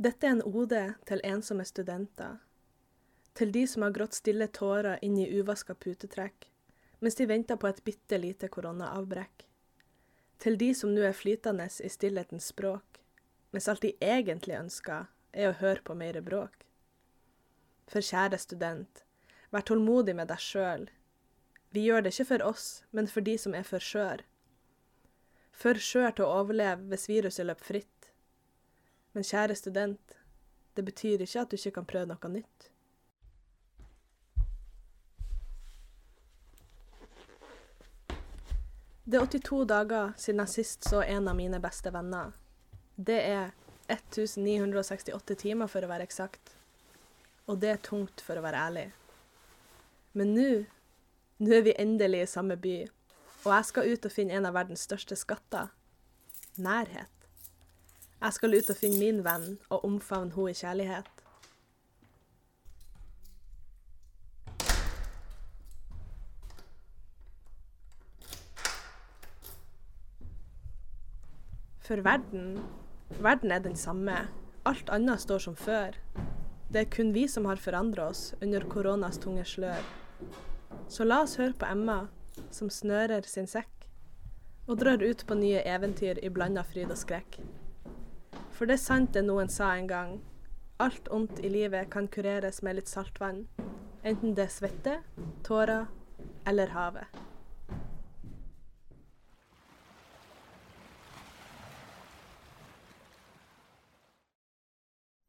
Dette er en ode til ensomme studenter. Til de som har grått stille tårer inn i uvaska putetrekk, mens de venter på et bitte lite koronaavbrekk. Til de som nå er flytende i stillhetens språk, mens alt de egentlig ønsker, er å høre på mer bråk. For kjære student, vær tålmodig med deg sjøl. Vi gjør det ikke for oss, men for de som er for skjør. For skjør til å overleve hvis viruset løper fritt. Men kjære student, det betyr ikke at du ikke kan prøve noe nytt. Det er 82 dager siden jeg sist så en av mine beste venner. Det er 1968 timer for å være eksakt. Og det er tungt for å være ærlig. Men nå, nå er vi endelig i samme by, og jeg skal ut og finne en av verdens største skatter nærhet. Jeg skal ut og finne min venn og omfavne henne i kjærlighet. For verden Verden er den samme. Alt annet står som før. Det er kun vi som har forandra oss under koronas tunge slør. Så la oss høre på Emma, som snører sin sekk, og drar ut på nye eventyr i blanda fryd og skrekk. For det er sant det noen sa en gang, alt ondt i livet kan kureres med litt saltvann, enten det er svette, tårer eller havet.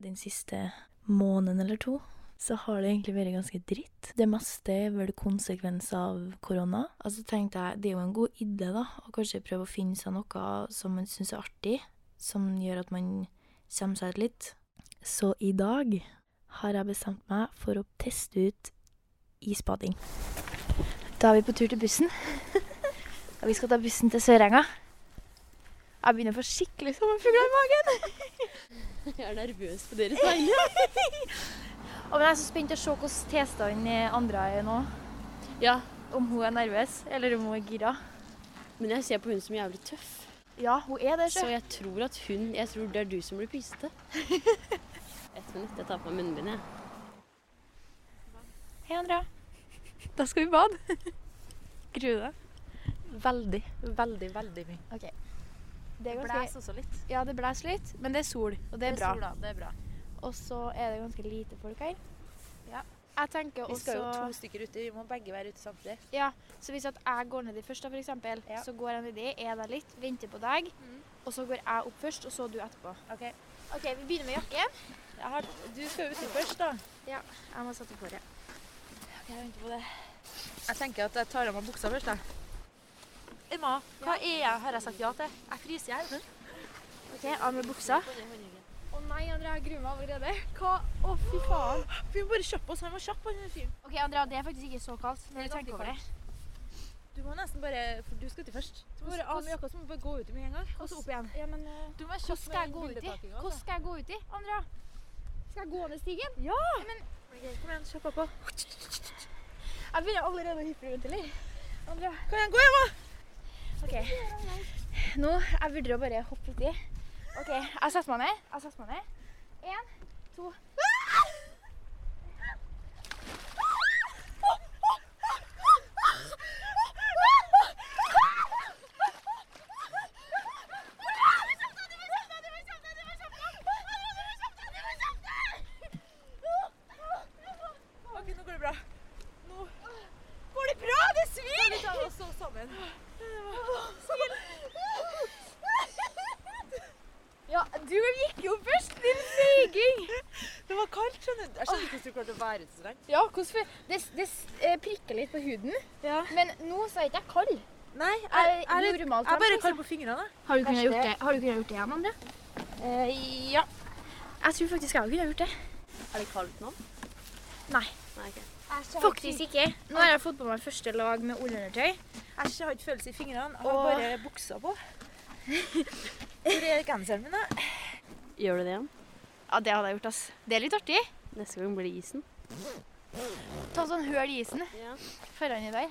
den siste måneden eller to, så har det egentlig vært ganske dritt. Det meste er vel konsekvenser av korona. Altså tenkte jeg, det er jo en god idé, da, å kanskje prøve å finne seg noe som man syns er artig, som gjør at man kommer seg ut litt. Så i dag har jeg bestemt meg for å teste ut isbading. Da er vi på tur til bussen. Og vi skal ta bussen til Sørenga. Jeg begynner å få skikkelig sommerfugler i magen. Jeg er nervøs på deres vegne. Og men jeg er så spent å se hvordan tilstanden andre er nå. Ja, Om hun er nervøs, eller om hun er gira. men jeg ser på hun som jævlig tøff. Ja, hun er det, Så jeg tror at hun Jeg tror det er du som blir pysete. Ett minutt. Jeg tar på meg munnbind, jeg. Hei, Andrea. Da skal vi bade. Gruer du deg? Veldig, veldig, veldig mye. OK. Det Det er blæs ganske, også litt. ja, det blåser litt, men det er sol, og det er bra. Sol, da. det er bra. Og så er det ganske lite folk her. Ja. Jeg tenker Vi skal jo to stykker ute, vi må begge være ute samtidig. Ja, så hvis jeg går nedi først, da, eksempel, Ja. så går jeg nedi, er der litt, venter på deg, og så går jeg opp først, og så du etterpå. Ok. OK, vi begynner med jakken. Har, du skal jo uti først, da. Ja. Jeg må sette på håret. Ok, jeg venter på det. Jeg tenker at jeg tar av meg buksa først, jeg. Emma, hva er jeg, har jeg sagt ja til? Jeg fryser i hjel. OK, av med buksa. Nei, Andrea, jeg gruer meg allerede. Hva? Å, fy faen. Vi må bare kjappe oss, han var kjapp, han fyren. OK, Andrea, det er faktisk ikke så kaldt når du er tenker over det. Du må nesten bare, for du skal til først. Du må bare av med jakka, så må du bare gå uti med en gang, og så opp igjen. Ja, men eh, Du må være kjapp skal jeg gå uti? bildetakinga, Hvordan altså. skal jeg gå uti, Andrea? Skal jeg gå ned stigen? Ja! Men Ok, kom igjen, kjapp på. jeg begynner allerede å hyppe rundt, eller? Andrea. Kom igjen, gå Emma! OK. Nå jeg vurderer å bare hoppe uti. OK, jeg setter meg ned. Én, to Ok, nå går det bra. Nå går det bra, det svir! Skal vi ta oss så sammen? Ja, du gikk jo først, din feiging. Det var kaldt, skjønner. Jeg skjønner ikke hvordan du klarte å være ute så lenge. Ja, hvordan Det, det prikker litt på huden, Ja. men nå så er ikke jeg kald. Nei, Jeg jeg, jeg, normalt jeg er bare kald på fingrene. Har du kunnet gjort det, har du kunnet gjort det igjen, André? Uh, ja. Jeg tror faktisk jeg kunne gjort det. Er det kaldt nå? Nei. Nei, okay. Faktisk ikke. Nå har jeg fått på meg første lag med ullundertøy. Jeg har ikke følelse i fingrene. Jeg har bare buksa på. Hvor er genseren min, da? Gjør du det igjen? Ja, det hadde jeg gjort, ass. Det er litt artig. Neste gang blir det isen. Ta sånn høl i isen Ja. foran i der.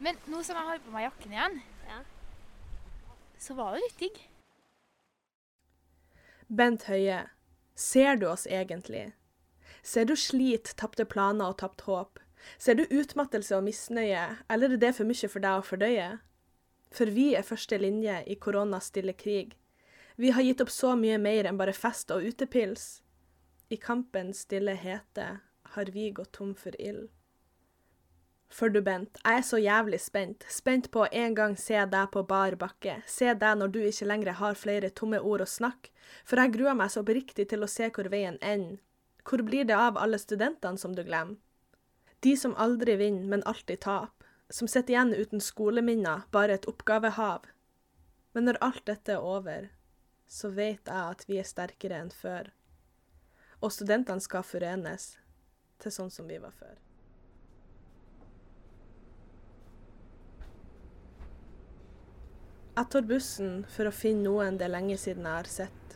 Men nå som jeg har på meg jakken igjen, Ja. så var det litt digg. Bent Høie, Ser du oss egentlig? Ser du slit, tapte planer og tapt håp? Ser du utmattelse og misnøye, eller er det for mye for deg å fordøye? For vi er første linje i koronas stille krig. Vi har gitt opp så mye mer enn bare fest og utepils. I kampens stille hete har vi gått tom for ild. For du, Bent, jeg er så jævlig spent. Spent på å en gang se deg på bar bakke. Se deg når du ikke lenger har flere tomme ord å snakke. For jeg gruer meg så oppriktig til å se hvor veien ender. Hvor blir det av alle studentene som du glemmer? De som aldri vinner, men alltid taper. Som sitter igjen uten skoleminner, bare et oppgavehav. Men når alt dette er over, så vet jeg at vi er sterkere enn før. Og studentene skal forenes til sånn som vi var før. Jeg tar bussen for å finne noen det er lenge siden jeg har sett.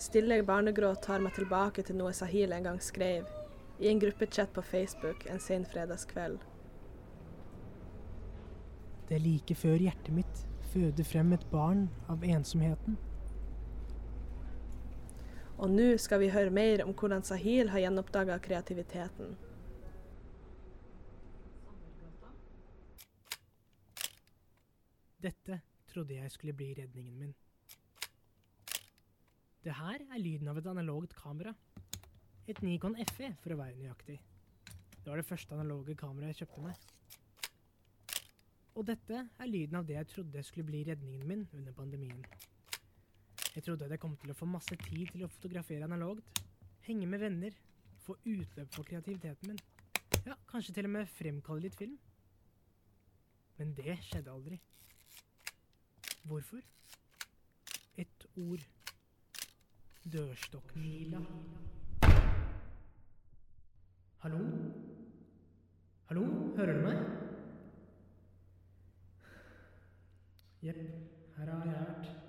Stille barnegråt tar meg tilbake til noe Sahil en gang skrev, i en gruppechat på Facebook en sen fredagskveld. Det er like før hjertet mitt føder frem et barn av ensomheten. Og nå skal vi høre mer om hvordan Sahil har gjenoppdaga kreativiteten. Dette trodde jeg skulle bli redningen min. Det her er lyden av et analogt kamera. Et Nikon FE, for å være nøyaktig. Det var det første analoge kameraet jeg kjøpte meg. Og dette er lyden av det jeg trodde skulle bli redningen min under pandemien. Jeg trodde at jeg kom til å få masse tid til å fotografere analogt, henge med venner, få utløp for kreativiteten min. Ja, kanskje til og med fremkalle litt film. Men det skjedde aldri. Hvorfor? Et ord. Dørstokkmila. Hallo? Hallo, hører du meg? Jepp, her har jeg vært.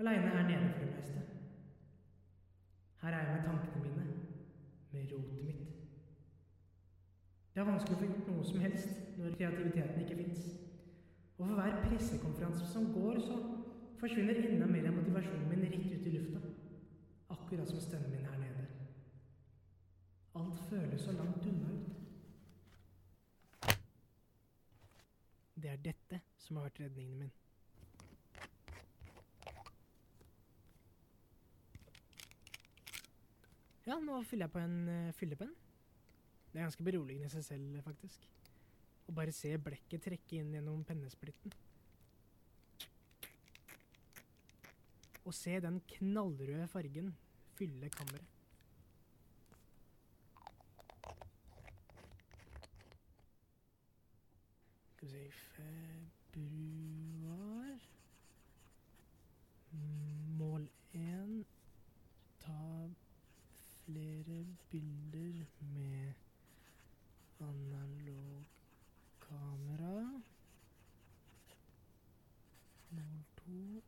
Aleine her nede for det meste. Her er jeg med tankene mine, med rotet mitt. Det er vanskelig å få gjort noe som helst når kreativiteten ikke fins. Og for hver pressekonferanse som går, så forsvinner enda mer av motivasjonen min rett ut i lufta. Akkurat som stemmen min her nede. Alt føles så langt unna ut. Det er dette som har vært redningen min. Ja, nå fyller jeg på en uh, fyllepenn. Det er ganske beroligende i seg selv, faktisk. Å bare se blekket trekke inn gjennom pennesplitten. Og se den knallrøde fargen fylle kammeret. Skal vi se Februar Mål én. Ta flere bilder med analog kamera. Mål to.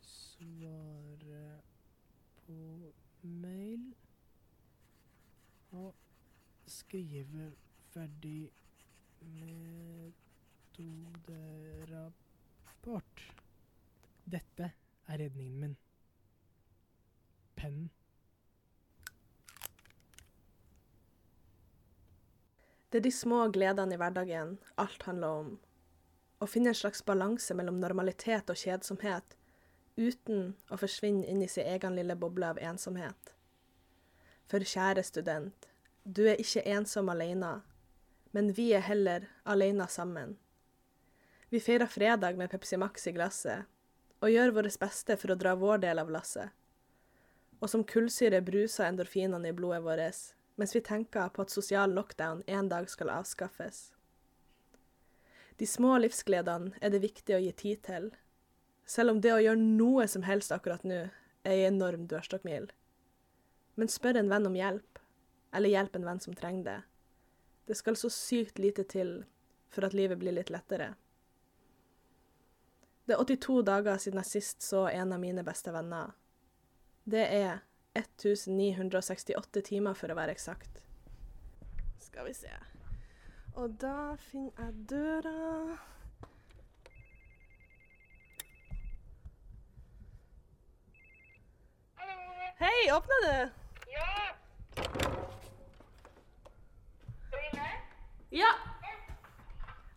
Svare på mail. Og skrive ferdig metoderapport. Dette er redningen min. Pennen. Det er de små gledene i hverdagen alt handler om. Å finne en slags balanse mellom normalitet og kjedsomhet, uten å forsvinne inn i sin egen lille boble av ensomhet. For kjære student, du er ikke ensom alene, men vi er heller alene sammen. Vi feirer fredag med Pepsi Max i glasset, og gjør vårt beste for å dra vår del av lasset. Og som kullsyre bruser endorfinene i blodet vårt, mens vi tenker på at sosial lockdown en dag skal avskaffes. De små livsgledene er det viktig å gi tid til, selv om det å gjøre noe som helst akkurat nå er ei enorm dørstokkmil. Men spør en venn om hjelp, eller hjelp en venn som trenger det. Det skal så sykt lite til for at livet blir litt lettere. Det er 82 dager siden jeg sist så en av mine beste venner. Det er 1968 timer, for å være eksakt. Skal vi se. Og da finner jeg døra Hei! åpner du? Ja.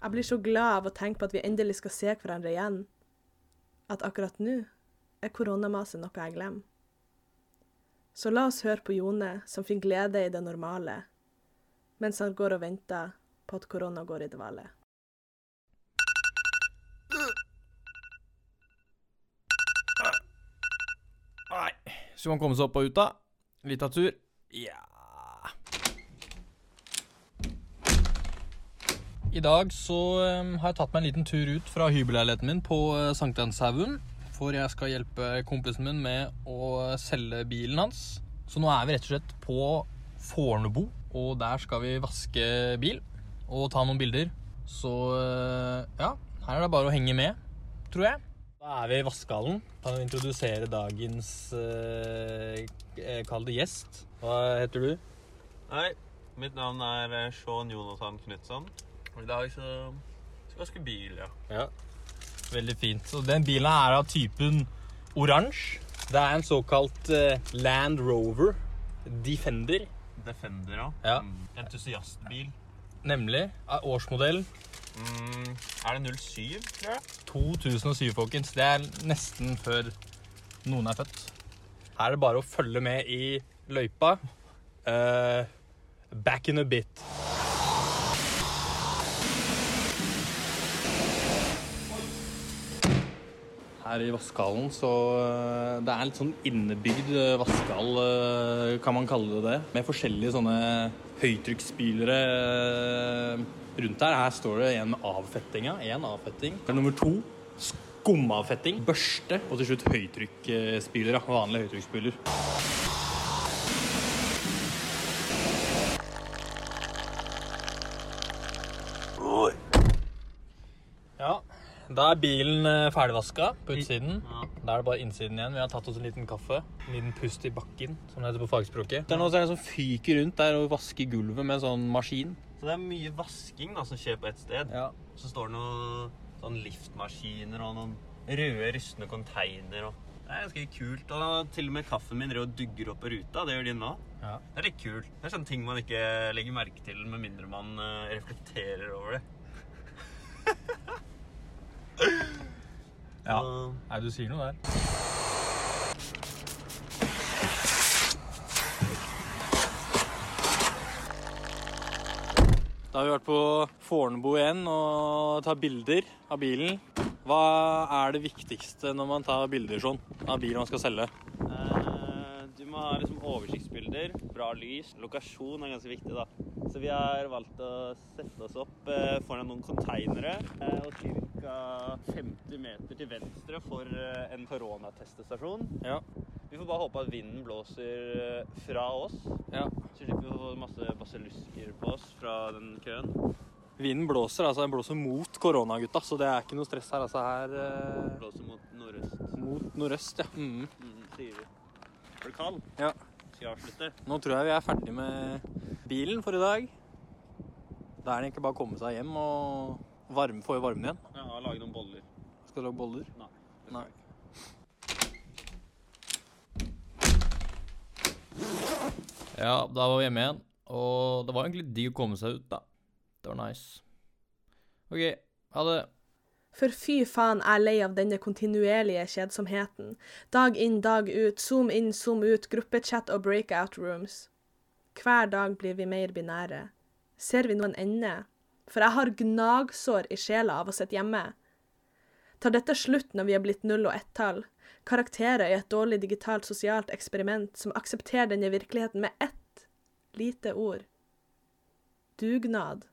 Jeg blir så glad av å tenke på at vi endelig skal se hverandre igjen. At akkurat nå er koronamaset noe jeg glemmer. Så la oss høre på Jone, som finner glede i det normale, mens han går og venter på at korona går i dvale. Nei. Skal man komme seg opp og ut, da? Lita tur? Ja I dag så um, har jeg tatt meg en liten tur ut fra hybelleiligheten min på uh, Sankthanshaugen. For jeg skal hjelpe kompisen min med å selge bilen hans. Så nå er vi rett og slett på Fornebu, og der skal vi vaske bil og ta noen bilder. Så uh, ja, her er det bare å henge med, tror jeg. Da er vi i vaskehallen. Kan du introdusere dagens eh, Kall det gjest. Hva heter du? Hei, mitt navn er eh, Sean Jonathan Knutson. Og I dag så skal jeg vaske bil, ja. Ja. Veldig fint. Så den bilen er av typen oransje. Det er en såkalt eh, Land Rover Defender. Defender, ja. Ja. Mm. Entusiastbil. Nemlig. Av årsmodell Mm. Er det 07, tror jeg? 2007, folkens. Det er nesten før noen er født. Her er det bare å følge med i løypa. Eh, back in a bit. Her i vaskehallen så eh, Det er litt sånn innebygd eh, vaskehall, eh, kan man kalle det det. Med forskjellige sånne høytrykksspylere rundt her. Her står det en med avfettinga. En avfetting. Nummer to skumavfetting. Børste. Og til slutt høytrykksspylere. Vanlig høytrykksspyler. Da er bilen eh, ferdigvaska på utsiden. Ja. Da er det bare innsiden igjen. Vi har tatt oss en liten kaffe. En liten pust i bakken, som det heter på fagspråket. Det er noe som fyker rundt der og vasker gulvet med en sånn maskin. Så det er mye vasking da, som skjer på ett sted. Ja. Så står det noen sånn liftmaskiner og noen røde, rustne container. Og det er ganske kult. Og til og med kaffen min og dugger opp på ruta. Det gjør de nå. Ja. Det er litt kult. Det er sånne ting man ikke legger merke til med mindre man eh, reflekterer over det. Ja. Nei, du sier noe der. Da har vi vært på Fornebu igjen og tar bilder av bilen. Hva er det viktigste når man tar bilder sånn av bilen man skal selge? Eh, Du må ha liksom oversiktsbilder, bra lys. Lokasjon er ganske viktig, da. Så vi har valgt å sette oss opp eh, foran noen konteinere eh, og ca. 50 meter til venstre for eh, en koronatestestasjon. Ja. Vi får bare håpe at vinden blåser eh, fra oss, ja. så slipper vi å få masse basillusker på oss fra den køen. Vinden blåser, altså den blåser mot koronagutta, så det er ikke noe stress her. Altså her eh, Blåser mot nordøst, mot nordøst, ja. Mm. mm, sier vi. Er du kald? Ja. Skal jeg avslutte? Nå tror jeg vi er ferdig med bilen for i dag. Da er det egentlig bare å komme seg hjem og varme, få i varmen igjen. Ja, lage noen boller. Skal du lage boller? Nei. Nei. Ja, da var vi hjemme igjen. Og det var egentlig digg å komme seg ut, da. Det var nice. OK, ha det. For fy faen, jeg er lei av denne kontinuerlige kjedsomheten. Dag inn, dag ut, zoom inn, zoom ut, gruppechat og breakout rooms. Hver dag blir vi mer binære. Ser vi noen ende? For jeg har gnagsår i sjela av å sitte hjemme. Tar dette slutt når vi er blitt null og ett-tall? Karakterer i et dårlig digitalt sosialt eksperiment som aksepterer denne virkeligheten med ett lite ord. Dugnad.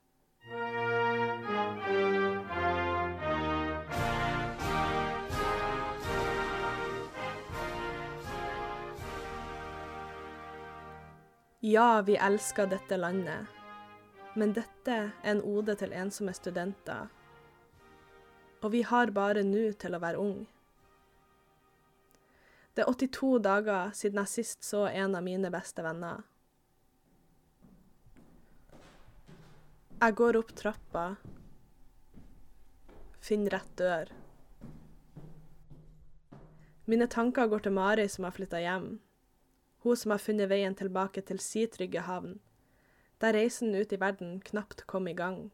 Ja, vi elsker dette landet, men dette er en ode til ensomme studenter. Og vi har bare nå til å være ung. Det er 82 dager siden jeg sist så en av mine beste venner. Jeg går opp trappa, finner rett dør. Mine tanker går til Mari som har flytta hjem. hun som har funnet veien tilbake til si trygge havn, der reisen ut i verden knapt kom i gang.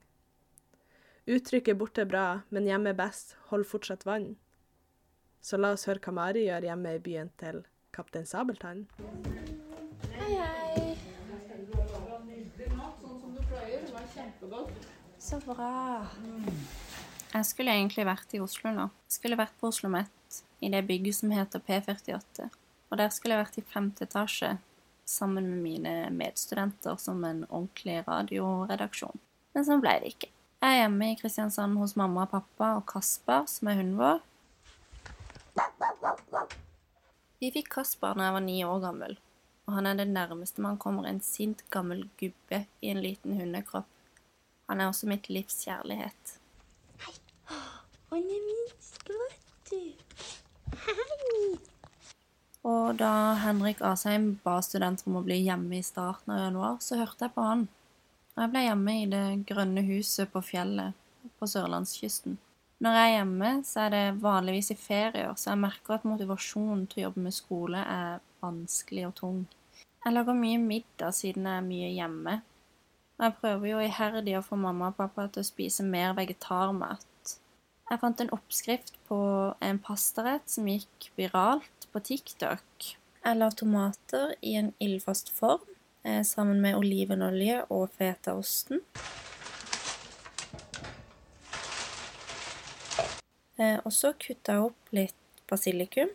Uttrykket 'borte bra, men hjemme best' holder fortsatt vann. Så la oss høre hva Mari gjør hjemme i byen til Kaptein Sabeltann. Hei, hei. Så bra. Jeg skulle egentlig vært i Oslo nå. Jeg skulle vært på Oslo Met, i det bygget som heter P48. Og der skulle jeg vært i femte etasje, sammen med mine medstudenter som en ordentlig radioredaksjon. Men sånn ble det ikke. Jeg er hjemme i Kristiansand hos mamma og pappa og Kasper, som er hunden vår. Vi fikk Kasper da jeg var ni år gammel, og han er det nærmeste man kommer en sint, gammel gubbe i en liten hundekropp. Han er også mitt livs kjærlighet. Han er min skvett, du. Hei. Og da Henrik Asheim ba studenter om å bli hjemme i starten av januar, så hørte jeg på han. Og jeg ble hjemme i det grønne huset på fjellet på sørlandskysten. Når jeg er hjemme, så er det vanligvis i ferier, så jeg merker at motivasjonen til å jobbe med skole er vanskelig og tung. Jeg lager mye middag siden jeg er mye hjemme. Og jeg prøver jo iherdig å få mamma og pappa til å spise mer vegetarmat. Jeg fant en oppskrift på en pastarett som gikk viralt på TikTok. La tomater i en ildfast form eh, sammen med olivenolje og fetaosten. Eh, og så kutta jeg opp litt basilikum.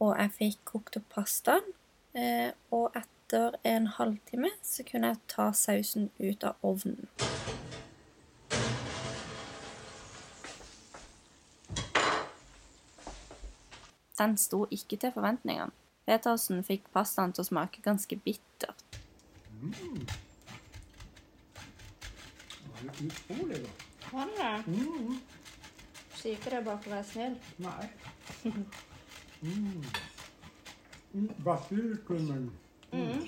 Og jeg fikk kokt opp pastaen. Eh, og etter en halvtime så kunne jeg ta sausen ut av ovnen. Den sto ikke til forventningene. Petersen fikk pastaen til å smake ganske bittert. Mm. Det var utrolig godt. Var det det? Mm. Sier ikke det bare for å være snill. Nei. Mm. Mm. Basilikumen Mm.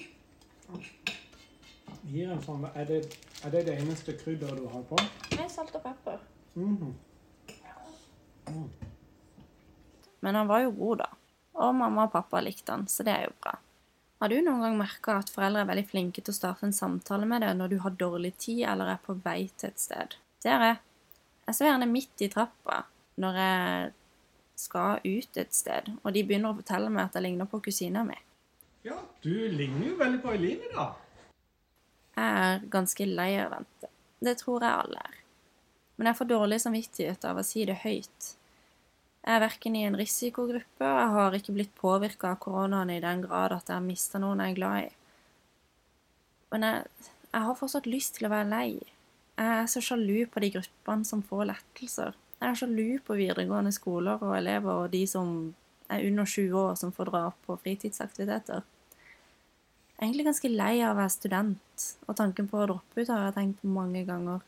gir en sånn er det, er det det eneste krydderet du har på? Med salt og pepper. Mhm. Mm. Men han var jo god, da. Og mamma og pappa likte han, så det er jo bra. Har du noen gang merka at foreldre er veldig flinke til å starte en samtale med deg når du har dårlig tid eller er på vei til et sted? Det er jeg. Jeg står gjerne midt i trappa når jeg skal ut et sted, og de begynner å fortelle meg at jeg ligner på kusina mi. Ja, du ligner jo veldig på Eline, da. Jeg er ganske lei av å vente. Det tror jeg alle er. Men jeg får dårlig samvittighet av å si det høyt. Jeg er verken i en risikogruppe, og jeg har ikke blitt påvirka av koronaen i den grad at jeg har mista noen jeg er glad i. Men jeg, jeg har fortsatt lyst til å være lei. Jeg er så sjalu på de gruppene som får lettelser. Jeg er sjalu på videregående skoler og elever og de som er under 20 år som får dra på fritidsaktiviteter. Jeg er egentlig ganske lei av å være student, og tanken på å droppe ut har jeg tenkt mange ganger.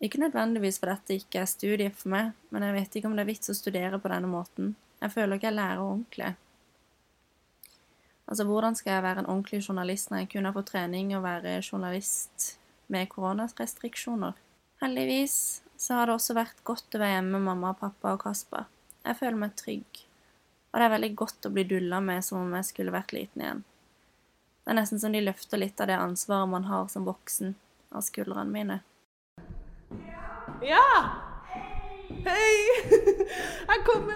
Ikke nødvendigvis fordi dette ikke er studiet for meg, men jeg vet ikke om det er vits å studere på denne måten. Jeg føler ikke jeg lærer ordentlig. Altså, hvordan skal jeg være en ordentlig journalist når jeg kun har fått trening å være journalist med koronarestriksjoner? Heldigvis så har det også vært godt å være hjemme med mamma, pappa og Kasper. Jeg føler meg trygg. Og det er veldig godt å bli dulla med som om jeg skulle vært liten igjen. Det er nesten som de løfter litt av det ansvaret man har som voksen, av skuldrene mine. Ja! Hei! Jeg kommer!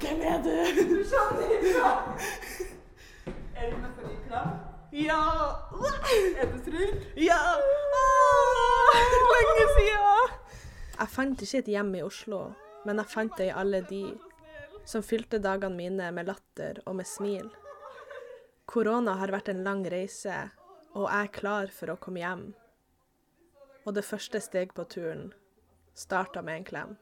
Hvem er du? Du skjønner ikke. Er du med på ditt kram? Ja. Er du trygg? Ja. Lenge siden. Jeg fant ikke et hjem i Oslo, men jeg fant det i alle de som fylte dagene mine med latter og med smil. Korona har vært en lang reise, og jeg er klar for å komme hjem. Og det første steg på turen starta med en klem.